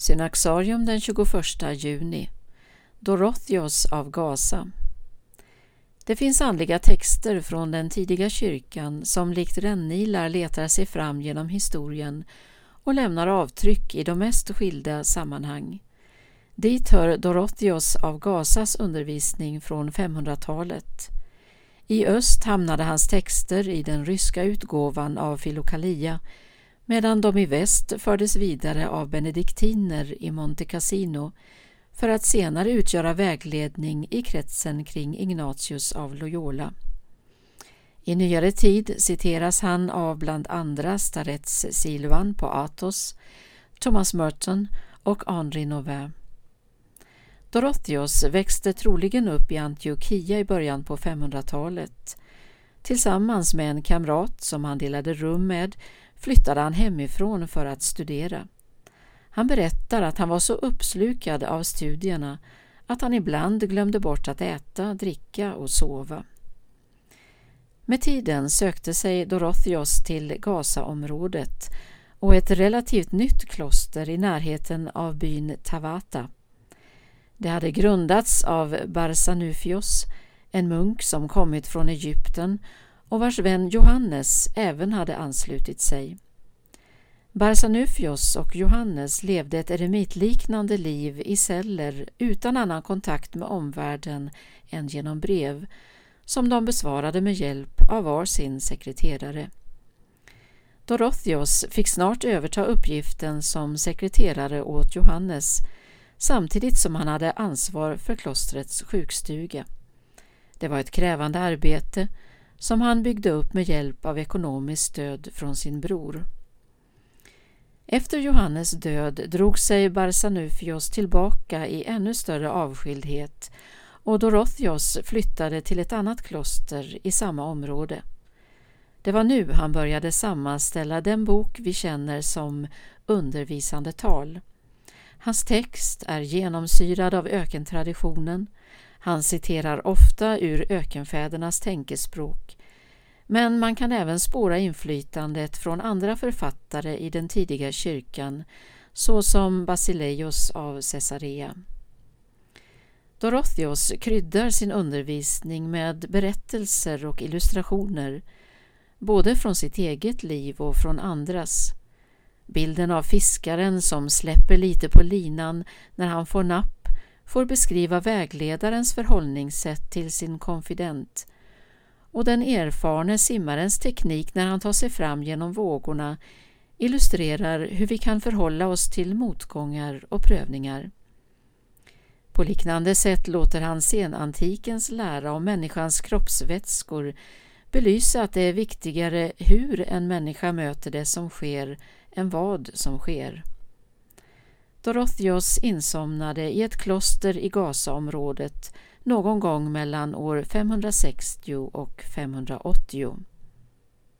Synaxarium den 21 juni Dorotheos av Gaza Det finns andliga texter från den tidiga kyrkan som likt rännilar letar sig fram genom historien och lämnar avtryck i de mest skilda sammanhang. Dit hör Dorotheos av Gazas undervisning från 500-talet. I öst hamnade hans texter i den ryska utgåvan av Filokalia medan de i väst fördes vidare av benediktiner i Monte Cassino för att senare utgöra vägledning i kretsen kring Ignatius av Loyola. I nyare tid citeras han av bland andra Starets Silvan på Athos, Thomas Merton och Henri Novin. Dorotheos växte troligen upp i Antiochia i början på 500-talet. Tillsammans med en kamrat som han delade rum med flyttade han hemifrån för att studera. Han berättar att han var så uppslukad av studierna att han ibland glömde bort att äta, dricka och sova. Med tiden sökte sig Dorotheos till Gazaområdet och ett relativt nytt kloster i närheten av byn Tavata. Det hade grundats av Barsanufios, en munk som kommit från Egypten och vars vän Johannes även hade anslutit sig. Barsanufios och Johannes levde ett eremitliknande liv i celler utan annan kontakt med omvärlden än genom brev som de besvarade med hjälp av var sin sekreterare. Dorothios fick snart överta uppgiften som sekreterare åt Johannes samtidigt som han hade ansvar för klostrets sjukstuga. Det var ett krävande arbete som han byggde upp med hjälp av ekonomiskt stöd från sin bror. Efter Johannes död drog sig Barsanufios tillbaka i ännu större avskildhet och Dorothios flyttade till ett annat kloster i samma område. Det var nu han började sammanställa den bok vi känner som undervisande tal. Hans text är genomsyrad av ökentraditionen. Han citerar ofta ur ökenfädernas tänkespråk. Men man kan även spåra inflytandet från andra författare i den tidiga kyrkan såsom Basileios av Caesarea. Dorotheos kryddar sin undervisning med berättelser och illustrationer både från sitt eget liv och från andras. Bilden av fiskaren som släpper lite på linan när han får napp får beskriva vägledarens förhållningssätt till sin konfident och den erfarne simmarens teknik när han tar sig fram genom vågorna illustrerar hur vi kan förhålla oss till motgångar och prövningar. På liknande sätt låter han senantikens lära om människans kroppsvätskor belysa att det är viktigare hur en människa möter det som sker än vad som sker. Dorotheos insomnade i ett kloster i Gazaområdet någon gång mellan år 560 och 580.